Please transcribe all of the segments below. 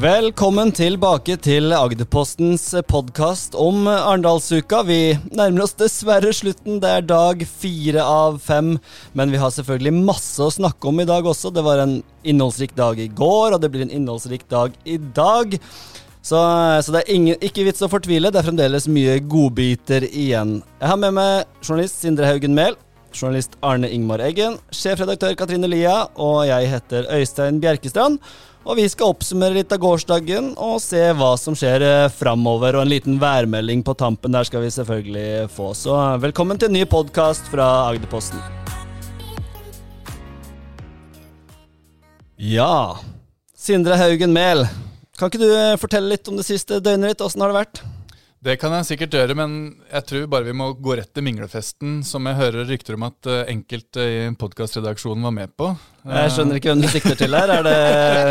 Velkommen tilbake til Agderpostens podkast om Arendalsuka. Vi nærmer oss dessverre slutten. Det er dag fire av fem. Men vi har selvfølgelig masse å snakke om i dag også. Det var en innholdsrik dag i går, og det blir en innholdsrik dag i dag. Så, så det er ingen, ikke vits å fortvile. Det er fremdeles mye godbiter igjen. Jeg har med meg journalist Sindre Haugen Mehl. Journalist Arne Ingmar Eggen, sjefredaktør Katrine Lia, og jeg heter Øystein Bjerkestrand. Og vi skal oppsummere litt av gårsdagen og se hva som skjer eh, framover. Og en liten værmelding på tampen der skal vi selvfølgelig få. Så velkommen til en ny podkast fra Agderposten. Ja, Sindre Haugen Mehl. Kan ikke du eh, fortelle litt om det siste døgnet ditt? Åssen har det vært? Det kan jeg sikkert gjøre, men jeg tror bare vi må gå rett til minglefesten, som jeg hører rykter om at eh, enkelte i podkastredaksjonen var med på. Jeg skjønner ikke hvem du sikter til her. Er det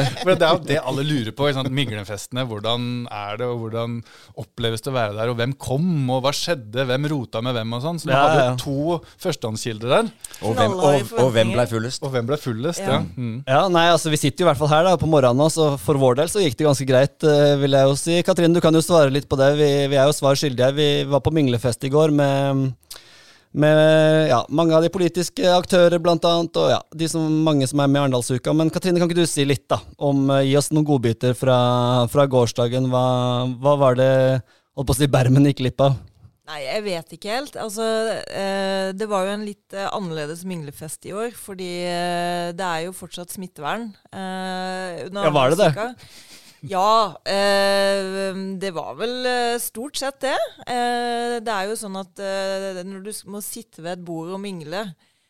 For Det er jo det alle lurer på. Ikke Minglefestene. Hvordan er det, og hvordan oppleves det å være der? Og hvem kom, og hva skjedde? Hvem rota med hvem? og sånn. Så du ja, hadde ja. to førstehåndskilder der. Og hvem, og, og hvem, ble fullest? Og hvem ble fullest, ja. Ja. Mm. ja. nei, altså Vi sitter jo i hvert fall her da, på morgenen, så for vår del så gikk det ganske greit, eh, vil jeg jo si. Katrine, du kan jo svare litt på det. Vi, vi er jo svar skyldige. Vi var på minglefest i går med med ja, mange av de politiske aktører, blant annet, og ja, de som, mange som er med i Arendalsuka. Men Katrine, kan ikke du si litt, da? Om, uh, gi oss noen godbiter fra, fra gårsdagen. Hva, hva, var det holdt på å si, Bermen gikk glipp av? Nei, jeg vet ikke helt. Altså, eh, det var jo en litt eh, annerledes minglefest i år, fordi eh, det er jo fortsatt smittevern. Eh, ja, var det det? Ja, eh, det var vel eh, stort sett det. Eh, det er jo sånn at eh, når du må sitte ved et bord og mingle,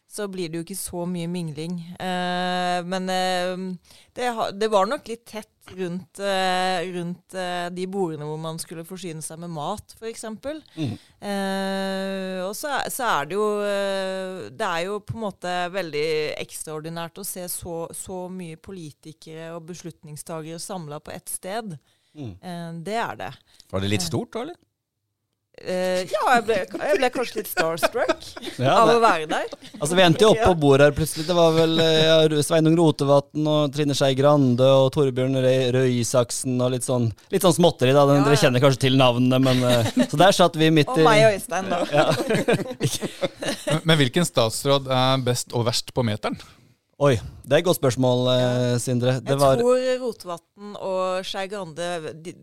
så blir det jo ikke så mye mingling. Eh, men eh, det, det, var nok litt tett rundt, eh, rundt eh, de bordene hvor man skulle forsyne seg med mat, f.eks. Mm. Eh, og så, så, er det jo eh, Det er jo på en måte veldig ekstraordinært å se så, så mye politikere og beslutningstagere samla på ett sted. Mm. det er det. Var det litt stort, da, eller? Uh, ja, jeg ble, jeg ble, kanskje litt starstruck ja, av å være der. Altså Vi endte jo opp på bordet her plutselig. Det var vel ja, Sveinung Rotevatn og Trine Skei Grande og Torbjørn Røe Isaksen og litt sånn, litt sånn småtteri. da ja, Dere kjenner kanskje til navnene, men uh, Så der satt vi midt i Og meg og Øystein, da. men, men hvilken statsråd er best og verst på meteren? Oi, det er et godt spørsmål, eh, Sindre. Det jeg var... tror Rotevatn og Skei Grande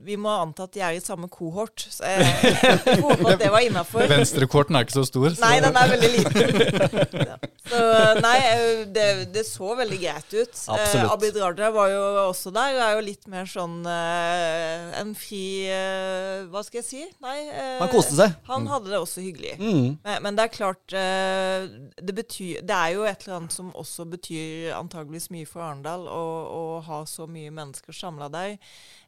Vi må anta at de er i samme kohort. Så jeg, håper at det var innafor. Venstrekorten er ikke så stor. Så. Nei, den er veldig liten. Ja. Så nei, eh, det, det, så veldig greit ut. Eh, Abid Raja var jo også der. Det er jo litt mer sånn eh, en fri Hva skal jeg si? Nei. Han koste seg. Han mm. hadde det også hyggelig. Mm. Men, men, det er klart det, betyr, det er jo et eller annet som også betyr betyr antageligvis mye for Arendal å, ha så mye mennesker samla der.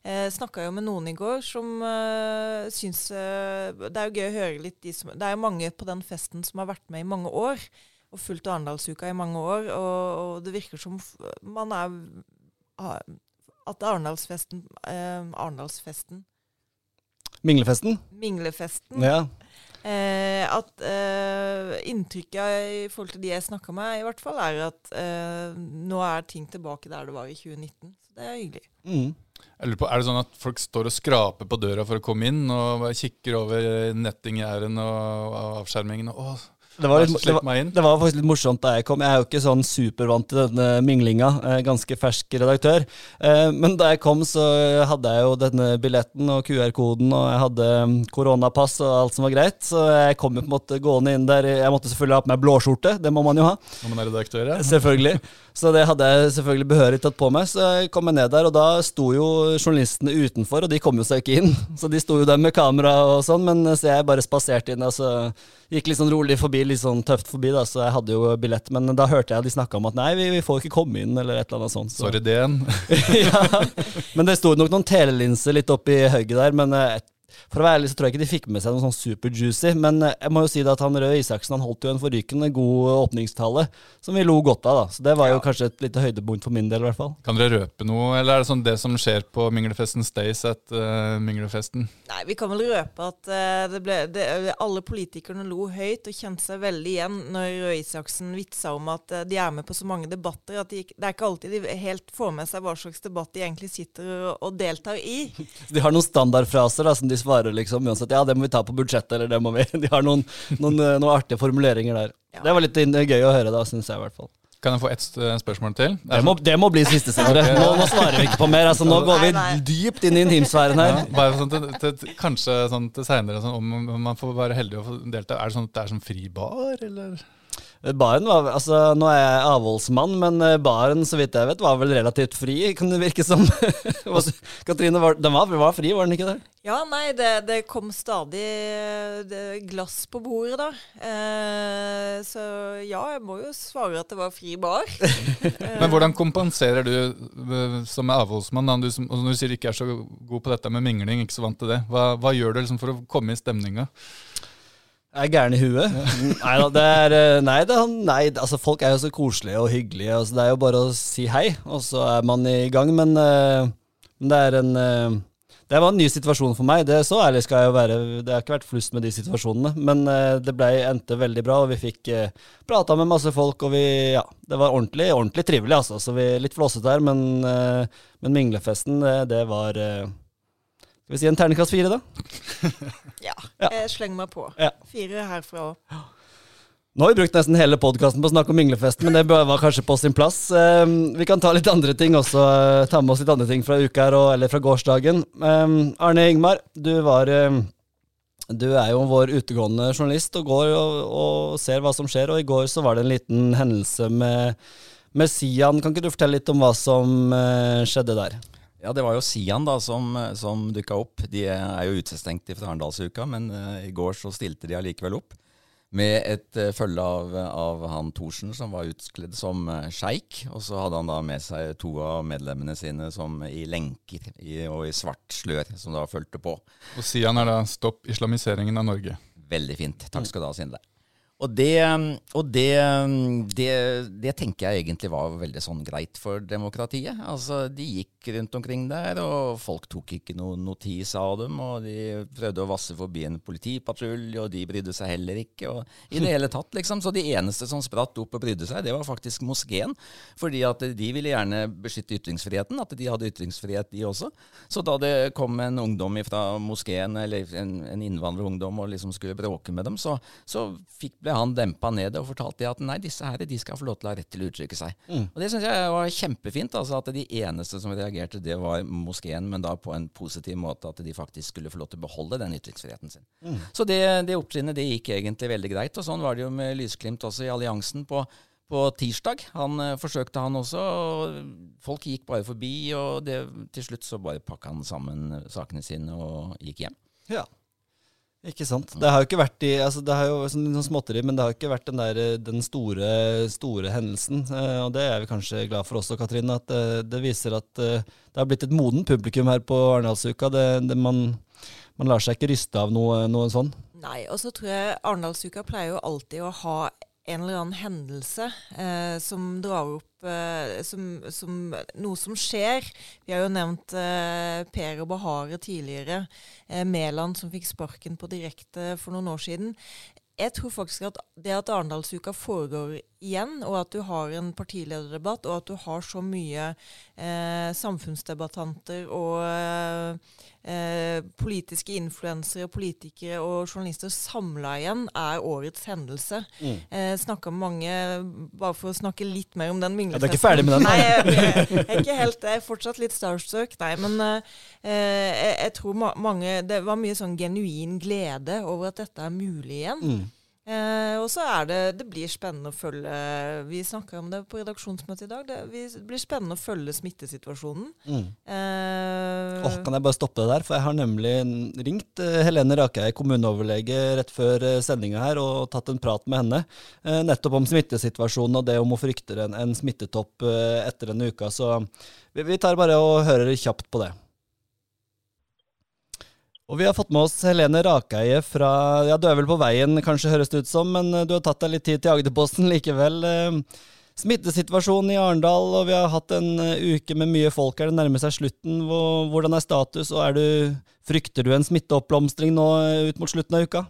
Eh, snakka jo med noen i går som eh, syns eh, Det er jo gøy å høre litt de som Det er jo mange på den festen som har vært med i mange år. Og fulgt Arendalsuka i mange år. Og, og det virker som man er At Arendalsfesten eh, Arendalsfesten Minglefesten? Minglefesten. Ja. Eh, at eh, inntrykket i forhold til de jeg snakka med, i hvert fall, er at eh, nå er ting tilbake der det var i 2019. Så det er hyggelig. Mm. På, er det sånn at folk står og skraper på døra for å komme inn, og kikker over nettinggjerdene og avskjermingen? og det var, litt, det, var, det var, faktisk litt morsomt da jeg kom. Jeg er jo ikke sånn supervant til denne minglinga. Ganske fersk redaktør. Eh, men da jeg kom, så hadde jeg jo denne billetten og QR-koden, og jeg hadde mm, koronapass og alt som var greit. Så jeg kom jo på en måte gående inn der. Jeg måtte selvfølgelig ha på meg blåskjorte, det må man jo ha. Når man er redaktør, ja. Selvfølgelig. Så det hadde jeg selvfølgelig behørig tatt på meg. Så jeg kom ned der, og da sto jo journalistene utenfor, og de kom jo seg ikke inn. Så de sto jo der med kamera og sånn, men så jeg bare spaserte inn. altså gikk litt sånn rolig forbi, litt sånn tøft forbi, da, så jeg hadde jo billett. Men da hørte jeg de snakka om at nei, vi, vi, får ikke komme inn, eller et eller annet sånt. Så. Sorry, DN. ja, men det sto nok noen telelinser litt oppi hugget der, men eh, for å være ærlig så tror jeg ikke de fikk med seg noe sånn super-juicy, men eh, jeg må jo si det at han Røe Isaksen han holdt jo en forrykende god åpningstale, som vi lo godt av. da. Så det var jo kanskje et lite høydepunkt for min del, i hvert fall. Kan dere røpe noe, eller er det sånn det som skjer på Minglefesten stays at uh, Minglefesten? Nei, vi kan vel røpe at uh, det ble, det, alle politikerne lo høyt og kjente seg veldig igjen når Røe Isaksen vitsa om at uh, de er med på så mange debatter at de, det er ikke alltid de helt får med seg hva slags debatt de egentlig sitter og, og deltar i. De har noen standardfraser da, som de svarer liksom uansett. Ja, det må vi ta på budsjettet, eller det må vi De har noen, noen, eh, noen artige formuleringer der. Ja. Det var litt gøy å høre, da, syns jeg i hvert fall. Kan jeg få ett eh, spørsmål til? Det må, det må bli siste, Sindre. Nå, nå, svarer vi ikke på mer. Altså, nå går vi dypt inn i intimsfæren her. Ja, bare sånn til, til, kanskje sånn til seinere, sånn, om man får være heldig å få delta. Er det sånn at det er sånn fri bar, eller? Baren var, altså Nå er jeg avholdsmann, men eh, baren så vidt jeg vet, var vel relativt fri, kan det virke som. Katrine, var, den var, var, fri, var den ikke det? Ja, nei, det, det kom stadig det, glass på bordet, da. Eh, så ja, jeg må jo svare at det var fri bar. men hvordan kompenserer du som som avholdsmann, da, du som, når du sier du ikke er så god på dette med mingling, ikke så vant til det, hva, hva gjør du liksom for å komme i stemninga? Er gæren i huet. nei da, det er eh, Nei, det, nei, altså folk er jo så koselige og hyggelige. Altså, det er jo bare å si hei, og så er man i gang. Men, uh, det er en uh, Det var en ny situasjon for meg. Det Så ærlig skal jeg jo være. Det har ikke vært flust med de situasjonene. Men uh, det ble, endte veldig bra, og vi fikk uh, prata med masse folk, og vi Ja, det var ordentlig, ordentlig trivelig, altså. Så vi Litt flåsete her, men, men minglefesten, det, det var skal vi si en terningkast fire, da? ja, ja, jeg slenger meg på. Ja. Fire herfra òg. Nå har vi brukt nesten hele podkasten på å snakke om minglefesten, men det var kanskje på sin plass. Um, vi kan ta litt andre ting også. Uh, ta med oss litt andre ting fra uka her, eller fra gårsdagen. Um, Arne Ingmar, du var um, Du er jo vår utegående journalist og går og, og, ser hva som skjer, og i går så var det en liten hendelse med, med Sian. Kan ikke du fortelle litt om hva som uh, skjedde der? Ja, det var jo Sian da som, som dukka opp. De er jo utestengt fra Arendalsuka, men uh, i går så stilte de allikevel opp. Med et uh, følge av, av, han Thorsen, som var utkledd som uh, sjeik. Og så hadde han da med seg to av medlemmene sine som i lenker i, og i svart slør, som da fulgte på. Og Sian er da 'Stopp islamiseringen av Norge'. Veldig fint. Takk skal du ha, Sindre. Og, det, og det, det, det, tenker jeg egentlig var veldig sånn greit for demokratiet. Altså, De gikk rundt omkring der, og folk tok ikke noen notis av dem. Og de prøvde å vasse forbi en politipatrulje, og de brydde seg heller ikke. og i det hele tatt, liksom. Så de eneste som spratt opp og brydde seg, det var faktisk moskeen. Fordi at de ville gjerne beskytte ytringsfriheten, at de hadde ytringsfrihet, de også. Så da det kom en ungdom fra moskeen, eller en, en innvandrerungdom, og liksom skulle bråke med dem, så, så fikk han dempa ned og fortalte at nei, disse her de skal få lov til å ha rett til å uttrykke seg. Mm. Og Det syns jeg var kjempefint. altså At de eneste som reagerte, det var moskeen, men da på en positiv måte. At de faktisk skulle få lov til å beholde den ytringsfriheten sin. Mm. Så det, det opptrinnet det gikk egentlig veldig greit. Og sånn var det jo med Lysglimt også i alliansen på på tirsdag. Han uh, forsøkte, han også. og Folk gikk bare forbi, og det, til slutt så bare pakka han sammen sakene sine og gikk hjem. Ja. Ikke sant. Det har jo ikke vært i, altså det har jo sånn, sånn småtteri, men det har ikke vært den, der, den store, store hendelsen. Eh, og det er vi kanskje glad for også, Katrine. At det, eh, det viser at eh, det har blitt et modent publikum her på Arendalsuka. Man, man, lar seg ikke ryste av noe, noe sånn. Nei, og så tror jeg Arendalsuka pleier jo alltid å ha en eller annen hendelse eh, som drar opp eh, som, som, noe som skjer. Vi har jo nevnt eh, Per og Bahare tidligere. Eh, Mæland som fikk sparken på direkte for noen år siden. Jeg tror faktisk at det at Arendalsuka foregår igjen, og at du har en partilederdebatt, og at du har så mye eh, samfunnsdebattanter og eh, eh, politiske influensere, politikere og journalister samla igjen, er årets hendelse. Mm. Eh, Snakka med mange Bare for å snakke litt mer om den minglefesten. Ja, du er ikke ferdig med den? Nei, jeg, jeg, er ikke helt, jeg er fortsatt litt starstruck. Nei, men eh, jeg, jeg, tror mange Det var mye sånn genuin glede over at dette er mulig igjen. Mm. Eh, og så er det Det blir spennende å følge Vi snakka om det på redaksjonsmøtet i dag. Det, det, blir spennende å følge smittesituasjonen. Mm. Eh, oh, kan jeg bare stoppe det der? For jeg har nemlig ringt eh, Helene Rakei, kommuneoverlege, rett før eh, sendinga her og tatt en prat med henne. Eh, nettopp om smittesituasjonen og det om hun frykter en, en smittetopp eh, etter denne uka. Så vi, vi tar bare og hører kjapt på det. Og vi har fått med oss Helene Rakeie fra Ja, du er vel på veien, kanskje høres det ut som, men du har tatt deg litt tid til Agderposten likevel. Smittesituasjonen i Arendal, og vi har hatt en uke med mye folk her. Det nærmer seg slutten. Hvordan er status, og er du, frykter du en smitteoppblomstring nå ut mot slutten av uka?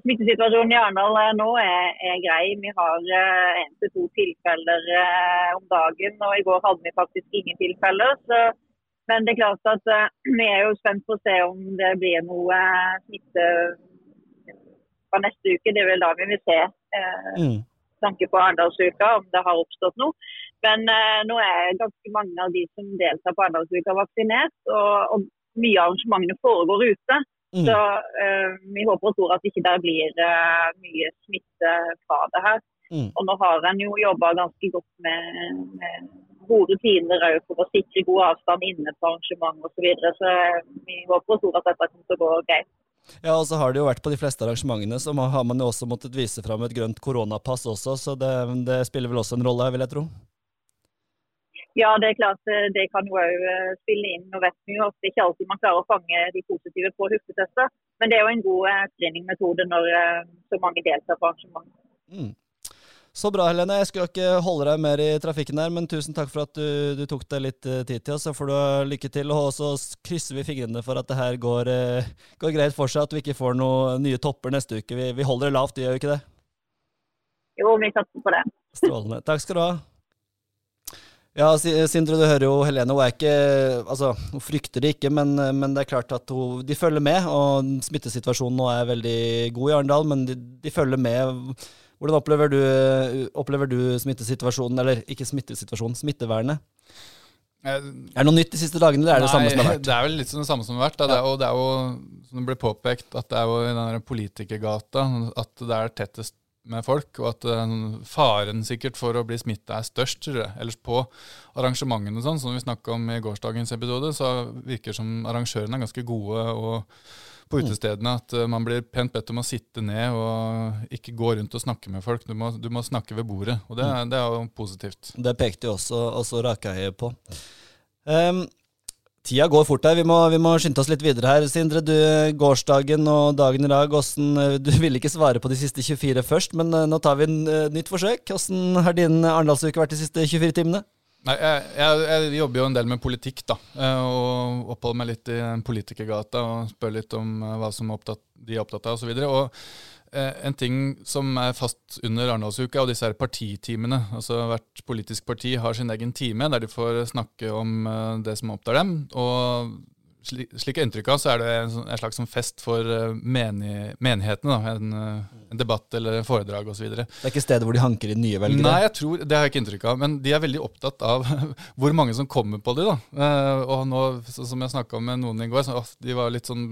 Smittesituasjonen i Arendal eh, nå er, er, grei. Vi har én eh, til to tilfeller eh, om dagen. og I går hadde vi faktisk ingen tilfeller. Så, men det er klart at eh, vi er jo spent på å se om det blir noe eh, smitte fra neste uke. Det er vel da vi vil se. Eh, mm. tanke på Arendalsuka, om det har oppstått noe. Men nå er ganske mange av de som deltar på Arendalsuka vaksinert. Og, og mye av arrangementene foregår ute. Mm. Så uh, vi håper og tror at ikke det blir uh, mye smitte fra det her. Mm. Og nå har en jo jobba ganske godt med, med gode rutiner for å sikre god avstand inne på arrangement osv. Så, videre. så eh, vi håper og tror at dette kommer til å gå greit. Ja, og så har det jo vært på de fleste arrangementene, så har man jo også måttet vise fram et grønt koronapass også, så det, det spiller vel også en rolle, vil jeg tro? Ja, det er klart eh, det kan jo òg eh, spille inn. Nå vet vi jo det ikke alltid man klarer å fange de positive på hurtigtester. Men det er jo en god screeningmetode når så mange deltar på arrangementet. Mm. Så bra, Helene. Jeg skulle ikke holde deg mer i trafikken der, men tusen takk for at du, du tok deg litt tid til oss. Så får du lykke til. Og så krysser vi fingrene for at det her går, går greit for seg, at vi ikke får noen nye topper neste uke. Vi, vi holder det lavt, gjør vi ikke det? Jo, vi satser på det. Strålende. Takk skal du ha. Ja, Sindre, du hører jo Helene. Hun er ikke Altså, hun frykter det ikke, men, men det er klart at hun, de følger med. Og smittesituasjonen nå er veldig god i Arendal, men de, de, følger med. Hvordan opplever du, opplever du smittesituasjonen, eller ikke smittesituasjonen, smittevernet? Er det noe nytt de siste dagene, eller er det det samme som har vært? Det er vel litt som det samme som har vært. Ja. og det er jo, som det ble påpekt, at det er jo i den politikergata at det er tettest med folk, og at uh, faren sikkert for å bli smitta er størst. Ellers på arrangementene sånn, som vi snakka om i gårsdagens episode, så virker det som arrangørene er ganske gode og på mm. utestedene at uh, man blir pent bedt om å sitte ned og ikke gå rundt og snakke med folk. Du må, du må snakke ved bordet, og det, mm. det, er jo positivt. Det pekte jo også, også Rakeie på. Um, Tida går fort her. Vi må, vi må, skynde oss litt videre her. Sindre, du, gårsdagen og dagen i dag, hvordan, eh, du ville ikke svare på de siste 24 først, men eh, nå tar vi en uh, nytt forsøk. Hvordan har din Arendalsuke vært de siste 24 timene? Nei, jeg, jeg, jeg, jobber jo en del med politikk, da. Og oppholder meg litt i politikergata og spør litt om hva som opptatt, de er opptatt av osv. Og, så Eh, en ting som er fast under Arendalsuka, og disse her partitimene. Altså Hvert politisk parti har sin egen time der de får snakke om eh, det som opptar dem. Og slik inntrykk av, så er det en, en slags sånn fest for uh, menig, menighetene. Da. En, uh, en, debatt eller foredrag osv. Det er ikke stedet hvor de hanker inn nye velgere? Nei, jeg tror, det har jeg ikke inntrykk av. Men de er veldig opptatt av hvor mange som kommer på de. da. Uh, og nå, som jeg snakka med noen i går, så, de var litt sånn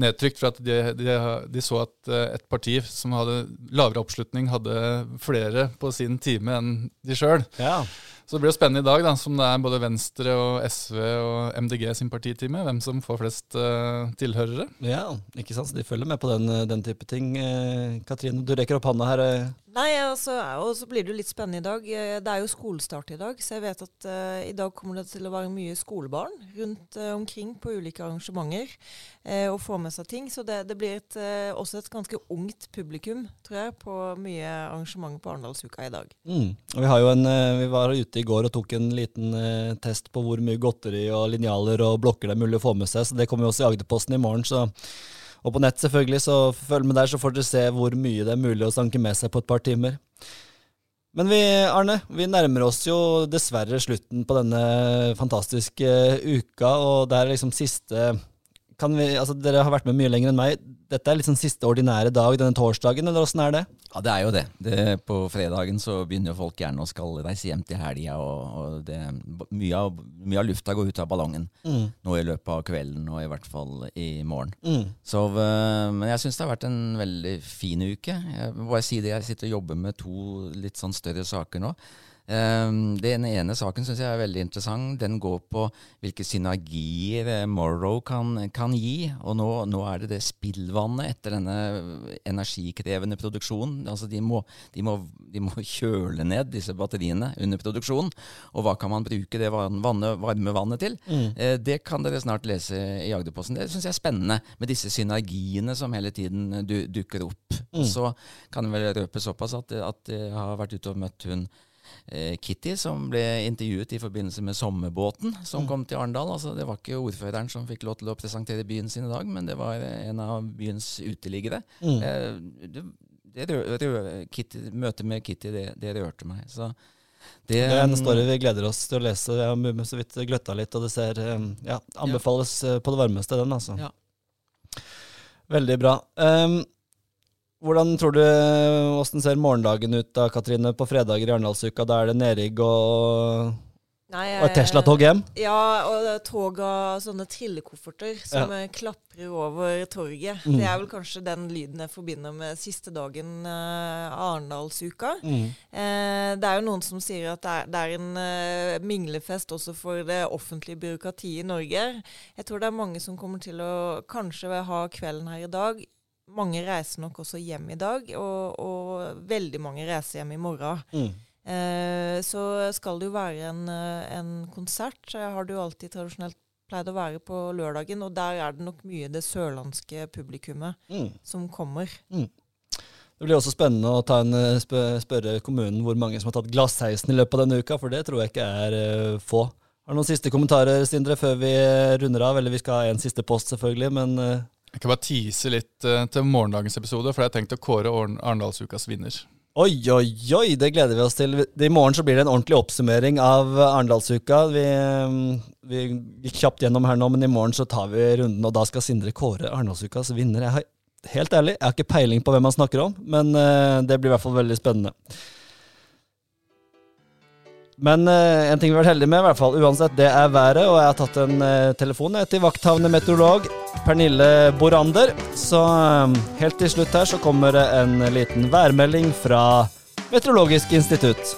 nedtrykt for at de, de, de, så at et parti som hadde lavere oppslutning, hadde flere på sin time enn de sjøl. Ja. Så det blir jo spennende i dag, da, som det er både Venstre og SV og MDG sin partitime, hvem som får flest uh, tilhørere. Ja, ikke sant. Så de følger med på den, den type ting. Eh, Katrine, du rekker opp hånda her. Eh. Nei, altså, og så blir det jo litt spennende i dag. Eh, det er jo skolestart i dag, så jeg vet at uh, i dag kommer det til å være mye skolebarn rundt uh, omkring på ulike arrangementer uh, og få med seg ting. Så det, det blir et, også et ganske ungt publikum, tror jeg, på mye arrangementer på Arendalsuka i dag. Mm. Vi, en, vi var ute i går og tok en liten test på hvor mye godteri og linjaler og blokker det er mulig å få med seg, så det kommer jo også i Agderposten i morgen. så og på nett, selvfølgelig, så følg med der, så får dere se hvor mye det er mulig å sanke med seg på et par timer. Men vi, Arne, vi nærmer oss jo dessverre slutten på denne fantastiske uka, og det er liksom siste vi, altså Dere har vært med mye lenger enn meg. Dette er liksom siste ordinære dag denne torsdagen, eller åssen er det? Ja, det er jo det. det. På fredagen så begynner folk gjerne å skal reise hjem til helga, og, og det, mye, av, mye, av, lufta går ut av ballongen mm. nå i løpet av kvelden, og i hvert fall i morgen. Mm. Så, uh, men jeg syns det har vært en veldig fin uke. Jeg må bare si det, jeg sitter og jobber med to litt sånn større saker nå. Ehm, Den ene saken syns jeg er veldig interessant. Den går på hvilke synergier eh, Morrow kan, kan gi. Og nå, nå er det det spillvannet etter denne energikrevende produksjonen. Altså de må, de, må, de må kjøle ned disse batteriene under produksjonen. Og hva kan man bruke det vannet, varme vannet til? Mm. Det kan dere snart lese i Agderposten. Det syns jeg er spennende med disse synergiene som hele tiden du, dukker opp. Mm. så kan jeg vel røpe såpass at, at jeg har vært ute og møtt hun eh, Kitty, som ble intervjuet i forbindelse med sommerbåten som kom til Arendal. Altså, det var ikke ordføreren som fikk lov til å presentere byen sin i dag, men det var en av byens uteliggere. Eh, det, det Kitty, møtet med Kitty, det, det rørte meg. Så det, Det er en story vi gleder oss til å lese. Jeg har så vidt gløtta litt, og det ser eh, Ja, anbefales ja. på det varmeste, den, altså. Ja. Veldig bra. Um, hvordan tror du Åssen ser morgendagen ut da, Katrine, på fredager i Arendalsuka? Da er det nedrigg og, Nei, og Tesla-tog hjem? Ja, og tog av sånne trillekofferter som ja. klaprer over torget. Mm. Det er vel kanskje den lyden jeg forbinder med siste dagen eh, av Arendalsuka. Mm. Eh, det er jo noen som sier at det er, det er en uh, minglefest også for det offentlige byråkratiet i Norge. Jeg tror det er mange som kommer til å kanskje ha kvelden her i dag. Mange reiser nok også hjem i dag, og, og veldig mange reiser hjem i morgen. Mm. Eh, så skal det jo være en, eh, en konsert. Har det jo alltid tradisjonelt pleid å være på lørdagen, og der er det nok mye det sørlandske publikummet Mm. som kommer. Det blir også spennende å ta en, eh, spørre kommunen hvor mange som har tatt glassheisen i løpet av denne uka, for det tror jeg ikke er eh, få. Har du noen siste kommentarer, Sindre, før vi runder av? Eller vi skal ha en siste post, selvfølgelig, men Jeg kan bare tease litt uh, til morgendagens episode, for jeg har tenkt å kåre Arendalsukas vinner. Oi, oi, oi, det gleder vi oss til. I morgen så blir det en ordentlig oppsummering av Arendalsuka. Vi, eh, vi gikk kjapt gjennom her nå, men i morgen så tar vi runden, og da skal Sindre kåre Arendalsukas vinner. Jeg har, helt ærlig, jeg har ikke peiling på hvem han snakker om, men uh, det blir i hvert fall veldig spennende. Men uh, en ting vi har vært heldige med, i hvert fall uansett, det er været. Og jeg har tatt en uh, telefon til vakthavende meteorolog Pernille Borander. Så eh, helt til slutt her så kommer det en liten værmelding fra Meteorologisk institutt.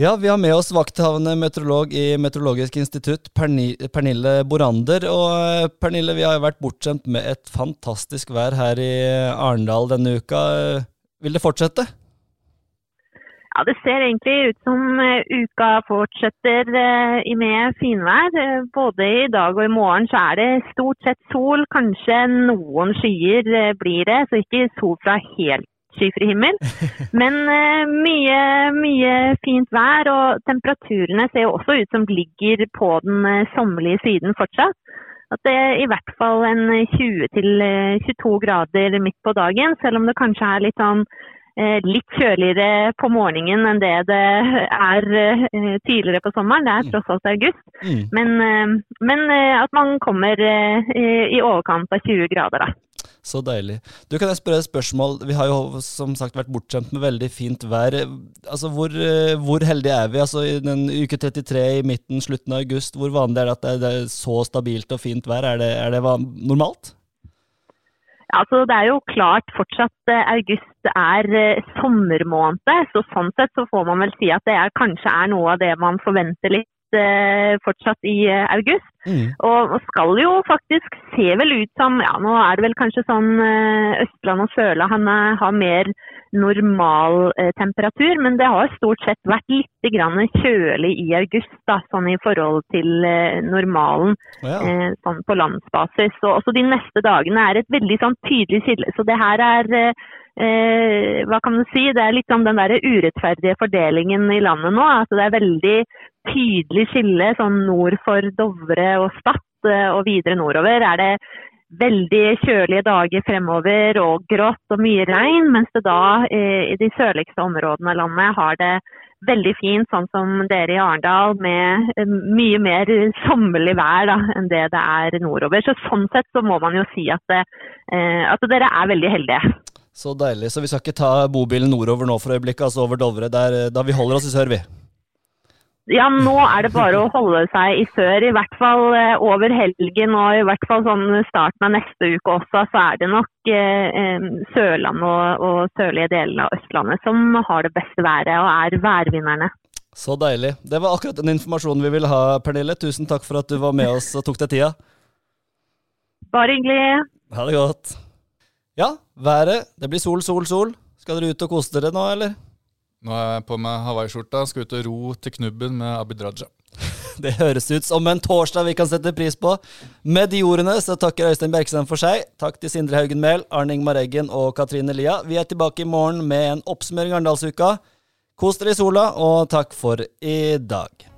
Ja, vi har med oss vakthavende meteorolog i Meteorologisk institutt, Pernille Borander. Og Pernille, vi har jo vært bortskjemt med et fantastisk vær her i Arendal denne uka. Vil det fortsette? Ja, Det ser egentlig ut som eh, uka fortsetter eh, i med finvær. Eh, Både i dag og i morgen så er det stort sett sol. Kanskje noen skyer blir det, så ikke sol fra helt skyfri himmel. Men mye, mye fint vær, og temperaturene ser jo også ut som ligger på den sommerlige siden fortsatt. At det er i hvert fall en 20-22 grader midt på dagen, selv om det kanskje er litt sånn litt kjøligere på morgenen enn det det er eh, tidligere på sommeren. Det er tross alt august. Mm. Men, eh, men eh, at man kommer eh, i overkant av 20 grader, da. Så deilig. Du, Kan jeg spørre et spørsmål? Vi har jo som sagt vært bortskjemt med veldig fint vær. Altså, Hvor, eh, hvor heldige er vi? Altså, I den uke 33 i midten, slutten av august, hvor vanlig er det at det er- så stabilt og fint vær? Er det, er det normalt? Ja, altså Det er jo klart fortsatt eh, august er eh, sommermåned, så sånn sett så får man vel si at det er, kanskje er noe av det man forventer litt eh, fortsatt i eh, august. Mm. Og og skal jo faktisk se vel ut som Ja, nå er det vel kanskje sånn eh, Østland og Sørland han eh, har mer normal eh, temperatur, men det har stort sett vært litt grann kjølig i august, da, sånn i forhold til eh, normalen ja. eh, sånn på landsbasis. Og også de neste dagene er et veldig sånn tydelig skille. Så det her er hva kan du si, det er litt sånn den der urettferdige fordelingen i landet nå. Altså det er veldig tydelig skille sånn nord for Dovre og Stad eh, og videre nordover. er det veldig kjølige dager fremover og grått og mye regn, mens det da eh, i de sørligste områdene av landet har det veldig fint, sånn som dere i Arendal, med eh, mye mer sommerlig vær da, enn det det er nordover. Så Sånn sett så må man jo si at, det, at dere er veldig heldige. Så deilig. Så vi skal ikke ta bobilen nordover nå for øyeblikket, altså over Dovre. Der, da vi holder oss i sør, vi. Ja, nå er det bare å holde seg i sør. I hvert fall eh, over helgen og i hvert fall sånn starten av neste uke også, så er det nok eh, Sørlandet og, og sørlige delene av Østlandet som har det beste været og er værvinnerne. Så deilig. Det var akkurat den informasjonen vi ville ha, Pernille. Tusen takk for at du var med oss og tok deg tida. Bare hyggelig. Ha det godt. Ja, været. Det blir sol, sol, sol. Skal dere ut og kose dere nå, eller? Nå er jeg på meg hawaiiskjorta, skal ut og ro til knubben med Abid Raja. Det høres ut som en torsdag vi kan sette pris på. Med de ordene så takker Øystein Bergstein for seg. Takk til Sindre Haugen Mehl, Arning Mareggen og Katrine Lia. Vi er tilbake i morgen med en oppsummering av Arendalsuka. Kos dere i sola, og takk for i dag.